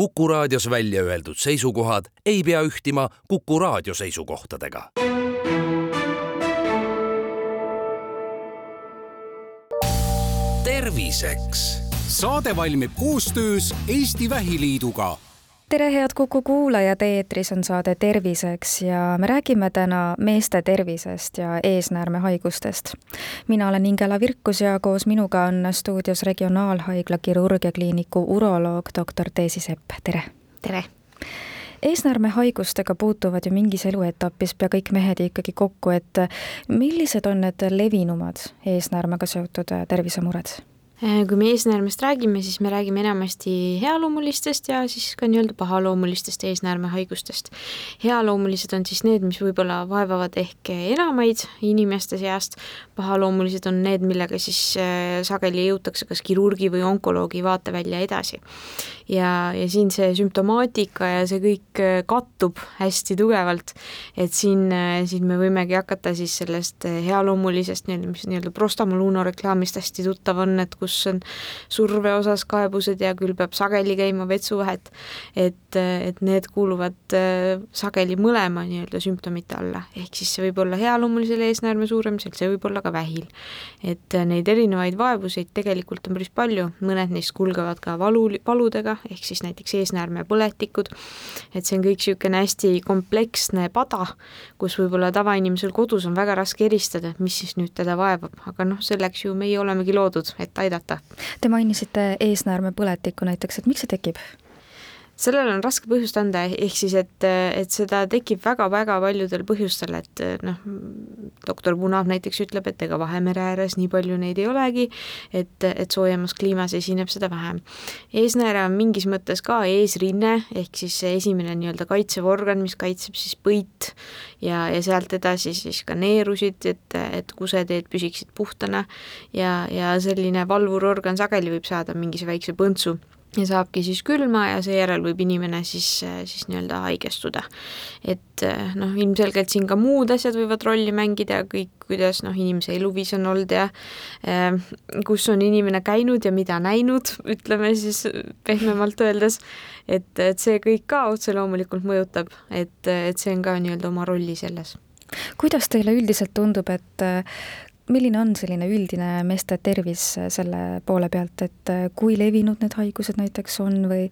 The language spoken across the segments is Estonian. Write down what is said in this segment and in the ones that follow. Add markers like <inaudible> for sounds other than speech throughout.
Kuku raadios välja öeldud seisukohad ei pea ühtima Kuku raadio seisukohtadega. terviseks. saade valmib koostöös Eesti Vähiliiduga tere, head Kuku kuulajad, eetris on saade Terviseks ja me räägime täna meeste tervisest ja eesnäärmehaigustest. mina olen Ingela Virkus ja koos minuga on stuudios Regionaalhaigla kirurgiakliiniku uroloog doktor Teesi Sepp, tere! tere! eesnäärmehaigustega puutuvad ju mingis eluetapis pea kõik mehed ikkagi kokku, et millised on need levinumad eesnäärmega seotud tervisemured? Äh, kui me eesnäärmest räägime, siis me räägime enamasti healoomulistest ja siis ka nii-öelda pahaloomulistest eesnäärmehaigustest. healoomulised on siis need, mis võib-olla vaevavad ehk enamaid inimeste seast, pahaloomulised on need, millega siis äh, sageli jõutakse kas kirurgi või onkoloogi vaatevälja edasi. Ja, ja siin see sümptomaatika ja see kõik äh, kattub hästi tugevalt, et siin, siin me võimegi hakata siis sellest healoomulisest nii-öelda, mis nii-öelda Prostamoluno reklaamist hästi tuttav on, et kus on surve osas kaebused ja küll peab sageli käima vetsuvahet, et, et need kuuluvad äh, sageli mõlema nii-öelda sümptomite alla, ehk siis see võib olla healoomulisel eesnäärme suuremisel, see võib olla ka vähil. et äh, neid erinevaid vaevuseid tegelikult on päris palju, mõned neist kulgevad ka valu, valudega, ehk siis näiteks eesnäärmepõletikud, et see on kõik niisugune hästi kompleksne pada, kus võib-olla tavainimesel kodus on väga raske eristada, et mis siis nüüd teda vaevab, aga noh, selleks ju meie olemegi loodud, et aidata. Te mainisite eesnäärmepõletikku näiteks, et miks see tekib? Sellele on raske põhjust anda, ehk siis, et, et seda tekib väga-väga paljudel põhjustel, et noh, doktor Punav näiteks ütleb, et ega Vahemere ääres nii palju neid ei olegi, et, et soojemas kliimas esineb seda vähem. eesnääre on mingis mõttes ka eesrinne, ehk siis see esimene nii-öelda kaitsev organ, mis kaitseb siis põit ja, ja sealt edasi siis ka neerusid, et, et kuseteed püsiksid puhtana ja, ja selline valvurorgan sageli võib saada mingise väikse põntsu ja saabki siis külma ja seejärel võib inimene siis, siis nii-öelda haigestuda. et noh, ilmselgelt siin ka muud asjad võivad rolli mängida, kõik, kuidas noh, inimese eluviis on olnud ja eh, kus on inimene käinud ja mida näinud, <laughs> ütleme siis pehmemalt öeldes, et, et see kõik ka otse loomulikult mõjutab, et, et see on ka nii-öelda oma rolli selles kuidas teile üldiselt tundub, et milline on selline üldine meeste tervis selle poole pealt, et äh, kui levinud need haigused näiteks on või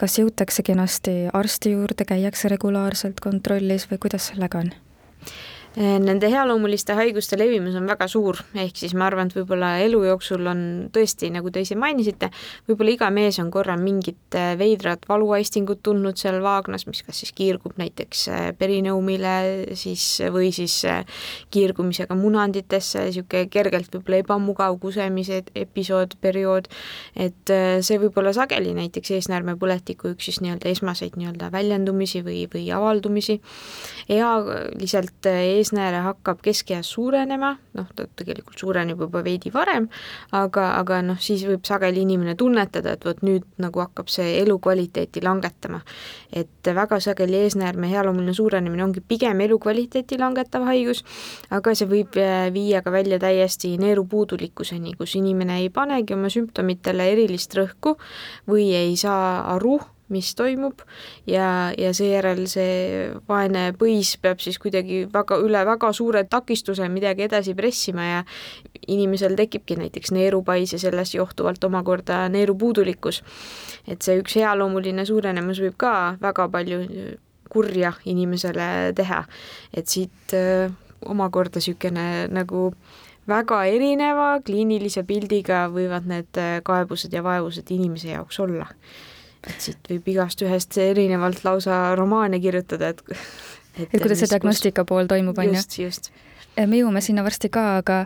kas jõutakse kenasti arsti juurde, käiakse regulaarselt kontrollis või kuidas sellega on? Eh, nende healoomuliste haiguste levimus on väga suur, ehk siis ma arvan, et võib-olla elu jooksul on tõesti, nagu te ise mainisite, võib-olla iga mees on korra mingit eh, veidrat valuaistingut tundnud seal vaagnas, mis kas siis kiirgub näiteks eh, perineumile siis või siis kiirgumisega munanditesse, niisugune kergelt võib-olla ebamugav kusemise episood, periood, et see võib olla sageli näiteks eesnäärmepõletiku üks siis nii-öelda esmaseid nii-öelda väljendumisi või, või avaldumisi. ealiselt ees eesnääre hakkab keskeas suurenema, noh, ta tegelikult suureneb juba veidi varem, aga, aga noh, siis võib sageli inimene tunnetada, et vot nüüd nagu hakkab see elukvaliteeti langetama. et väga sageli eesnäärme healoomuline suurenemine ongi pigem elukvaliteeti langetav haigus, aga see võib äh, viia ka välja täiesti neerupuudulikkuseni, kus inimene ei panegi oma sümptomitele erilist rõhku või ei saa aru, mis toimub. Ja, ja seejärel see vaene põis peab siis kuidagi väga, üle väga suure takistuse midagi edasi pressima ja inimesel tekibki näiteks neerupais ja sellest johtuvalt omakorda neerupuudulikkus. et see üks healoomuline suurenemus võib ka väga palju kurja inimesele teha, et siit öö, omakorda niisugune nagu väga erineva kliinilise pildiga võivad need kaebused ja vaevused inimese jaoks olla et siit võib igast ühest erinevalt lausa romaane kirjutada, et <laughs> et, et kuidas see diagnostika kus... pool toimub, on ju? just, just. me jõuame sinna varsti ka, aga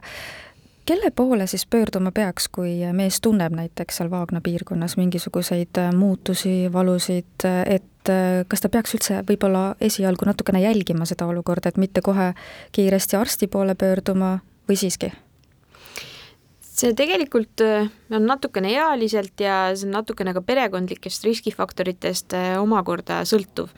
kelle poole siis pöörduma peaks, kui mees tunneb näiteks seal Vaagna piirkonnas mingisuguseid muutusi, valusid, et kas ta peaks üldse võib-olla esialgu natukene jälgima seda olukorda, et mitte kohe kiiresti arsti poole pöörduma või siiski? see tegelikult on natukene ealiselt ja see on natukene ka perekondlikest riskifaktoritest äh, omakorda sõltuv.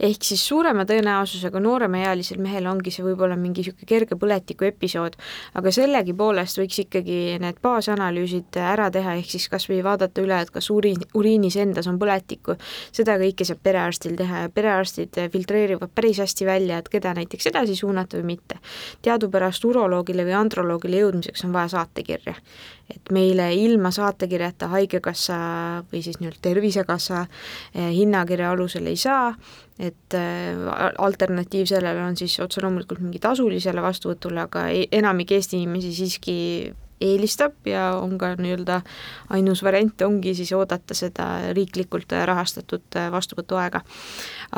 ehk siis suurema tõenäosusega nooremaealisel mehel ongi see võib-olla mingi niisugune kerge põletiku episood, aga sellegipoolest võiks ikkagi need baasanalüüsid ära teha, ehk siis kas või vaadata üle, et kas uriin, uriinis endas on põletikku, seda kõike saab perearstil teha ja perearstid filtreerivad päris hästi välja, et keda näiteks edasi suunata või mitte. teadupärast uroloogile või androloogile jõudmiseks on vaja saatekirja. et meile ilma saatekirjata Haigekassa või siis nii-öelda Tervisekassa eh, hinnakirja alusel ei saa, et eh, alternatiiv sellele on siis otse loomulikult mingi tasulisele vastuvõtule, aga e-, enamik Eesti inimesi siiski eelistab ja on ka nii-öelda ainus variant ongi siis oodata seda riiklikult rahastatud vastuvõtuaega.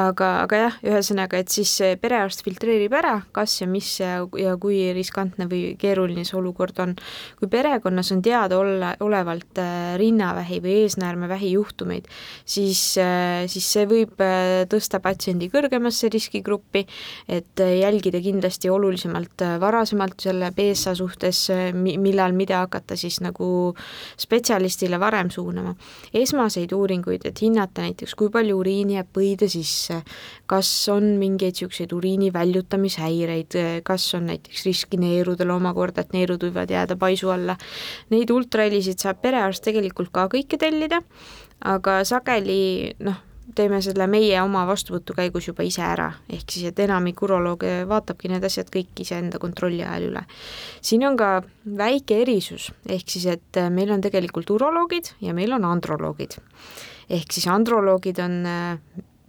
aga, aga jah, ühesõnaga, et siis perearst filtreerib ära, kas ja mis ja, ja kui riskantne või keeruline see olukord on. kui perekonnas on teada olla, olevalt äh, rinnavähi või eesnäärmevähi juhtumeid, siis, äh, siis see võib äh, tõsta patsiendi kõrgemasse riskigruppi, et jälgida kindlasti olulisemalt varasemalt selle BSA suhtes, millal seal, mida hakata siis nagu spetsialistile varem suunama. esmaseid uuringuid, et hinnata näiteks, kui palju uriini jääb põide sisse, kas on mingeid niisuguseid uriini väljutamishäireid, kas on näiteks riski neerudele omakorda, et neerud võivad jääda paisu alla, neid ultrahelisid saab perearst tegelikult ka kõike tellida, aga sageli noh, teeme selle meie oma vastuvõtu käigus juba ise ära, ehk siis, et enamik urolooge vaatabki need asjad kõik iseenda kontrolli ajal üle. siin on ka väike erisus, ehk siis, et meil on tegelikult uroloogid ja meil on androloogid. ehk siis androloogid on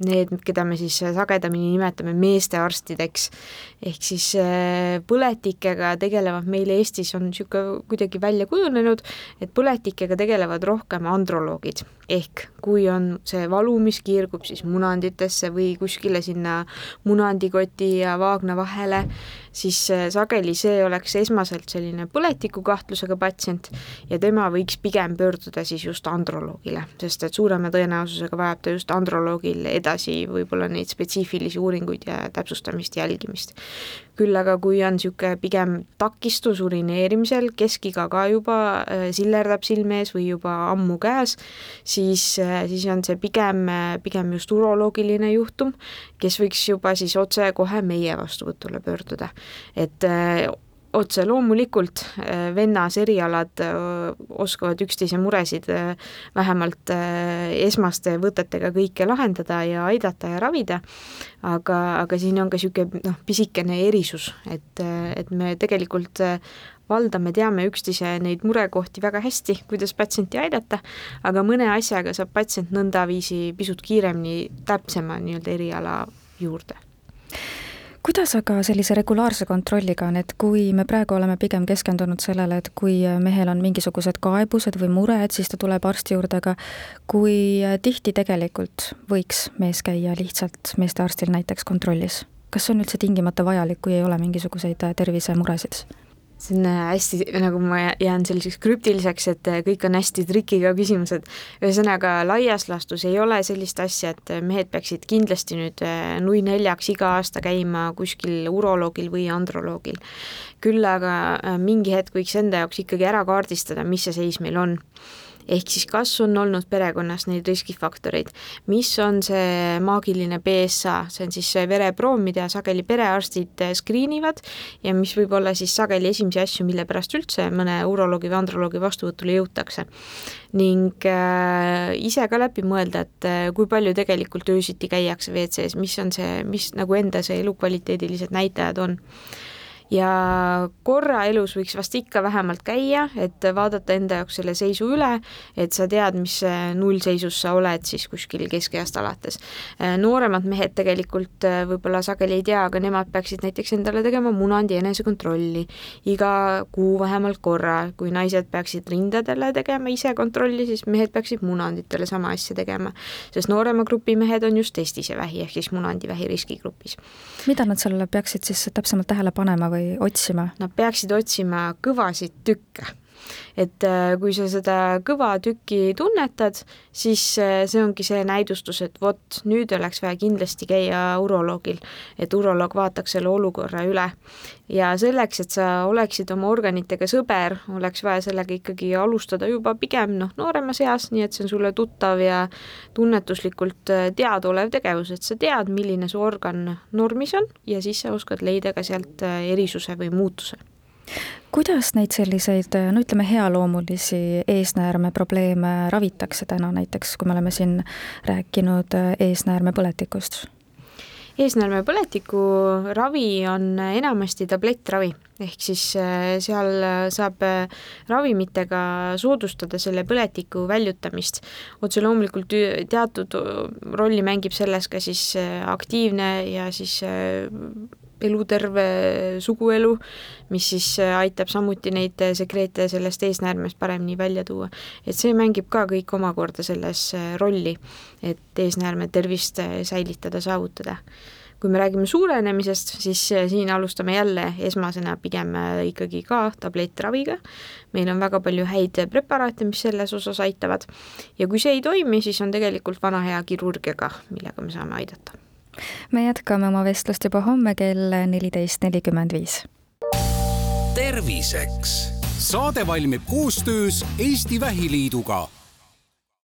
need, keda me siis sagedamini nimetame meestearstideks, ehk siis äh, põletikega tegelevad meil Eestis on niisugune kuidagi välja kujunenud, et põletikega tegelevad rohkem androloogid, ehk kui on see valu, mis kiirgub siis munanditesse või kuskile sinna munandikoti ja vaagna vahele, siis äh, sageli see oleks esmaselt selline põletikukahtlusega patsient ja tema võiks pigem pöörduda siis just androloogile, sest et suurema tõenäosusega vajab ta just androloogil edasi võib-olla neid spetsiifilisi uuringuid ja täpsustamist, jälgimist. küll aga kui on niisugune pigem takistus urineerimisel, keskiga ka juba äh, sillerdab silme ees või juba ammu käes, siis, äh, siis on see pigem, pigem just uroloogiline juhtum, kes võiks juba siis otsekohe meie vastuvõtule pöörduda. Et otse loomulikult äh, vennas erialad äh, oskavad üksteise muresid äh, vähemalt esmaste võtetega kõike lahendada ja aidata ja ravida, aga, aga siin on ka niisugune noh, pisikene erisus, et, et me tegelikult valdame, teame üksteise neid murekohti väga hästi, kuidas patsienti aidata, aga mõne asjaga saab patsient nõndaviisi pisut kiiremini täpsema nii-öelda eriala juurde kuidas aga sellise regulaarse kontrolliga on, et kui me praegu oleme pigem keskendunud sellele, et kui mehel on mingisugused kaebused või mured, siis ta tuleb arsti juurde, aga kui tihti tegelikult võiks mees käia lihtsalt meestearstil näiteks kontrollis? kas on üldse tingimata vajalik, kui ei ole mingisuguseid tervisemuresid? See on äh, hästi, nagu ma jään selliseks krüptiliseks, et äh, kõik on hästi trikiga küsimused. ühesõnaga, laias laastus ei ole sellist asja, et äh, mehed peaksid kindlasti nüüd nui neljaks iga aasta käima kuskil uroloogil või androloogil. küll aga mingi hetk võiks enda jaoks ikkagi ära kaardistada, mis see seis meil on ehk siis kas on olnud perekonnas neid riskifaktoreid, mis on see maagiline BSA, see on siis see vereproov, mida sageli perearstid screen ivad ja mis võib olla siis sageli esimesi asju, mille pärast üldse mõne uroloogi või androloogi vastuvõtule jõutakse. ning äh, ise ka läbi mõelda, et äh, kui palju tegelikult öösiti käiakse WC-s, mis on see, mis nagu enda see elukvaliteedilised näitajad on ja korra elus võiks vast ikka vähemalt käia, et vaadata enda jaoks selle seisu üle, et sa tead, mis nullseisus sa oled siis kuskil keskeast alates. nooremad mehed tegelikult äh, võib-olla sageli ei tea, aga nemad peaksid näiteks endale tegema munandi enesekontrolli iga kuu vähemalt korra, kui naised peaksid rindadele tegema ise kontrolli, siis mehed peaksid munanditele sama asja tegema, sest noorema grupi mehed on just testise vähi ehk siis munandivähi riskigrupis. mida nad seal peaksid siis täpsemalt tähele panema või otsima? Nad peaksid otsima kõvasid tükke et äh, kui sa seda kõva tükki tunnetad, siis äh, see ongi see näidustus, et vot nüüd oleks vaja kindlasti käia uroloogil, et uroloog vaataks selle olukorra üle. ja selleks, et sa oleksid oma organitega sõber, oleks vaja sellega ikkagi alustada juba pigem noh, nooremas eas, nii et see on sulle tuttav ja tunnetuslikult äh, teadaolev tegevus, et sa tead, milline su organ normis on ja siis sa oskad leida ka sealt erisuse või muutuse kuidas neid selliseid, no ütleme, healoomulisi eesnäärmeprobleeme ravitakse täna näiteks, kui me oleme siin rääkinud eesnäärmepõletikust? eesnäärmepõletiku ravi on enamasti tablettravi, ehk siis äh, seal saab äh, ravimitega soodustada selle põletiku väljutamist. otse loomulikult teatud rolli mängib selles ka siis äh, aktiivne ja siis eluterve suguelu, mis siis äh, aitab samuti neid äh, sekreete sellest eesnäärmest paremini välja tuua. et see mängib ka kõik omakorda selles äh, rolli, et eesnäärme tervist säilitada, saavutada kui me räägime suurenemisest, siis siin alustame jälle esmasena pigem ikkagi ka tablettraviga. meil on väga palju häid preparaate, mis selles osas aitavad ja kui see ei toimi, siis on tegelikult vana hea kirurgiaga, millega me saame aidata me jätkame oma vestlust juba homme kell neliteist nelikümmend viis. terviseks. saade valmib koostöös Eesti Vähiliiduga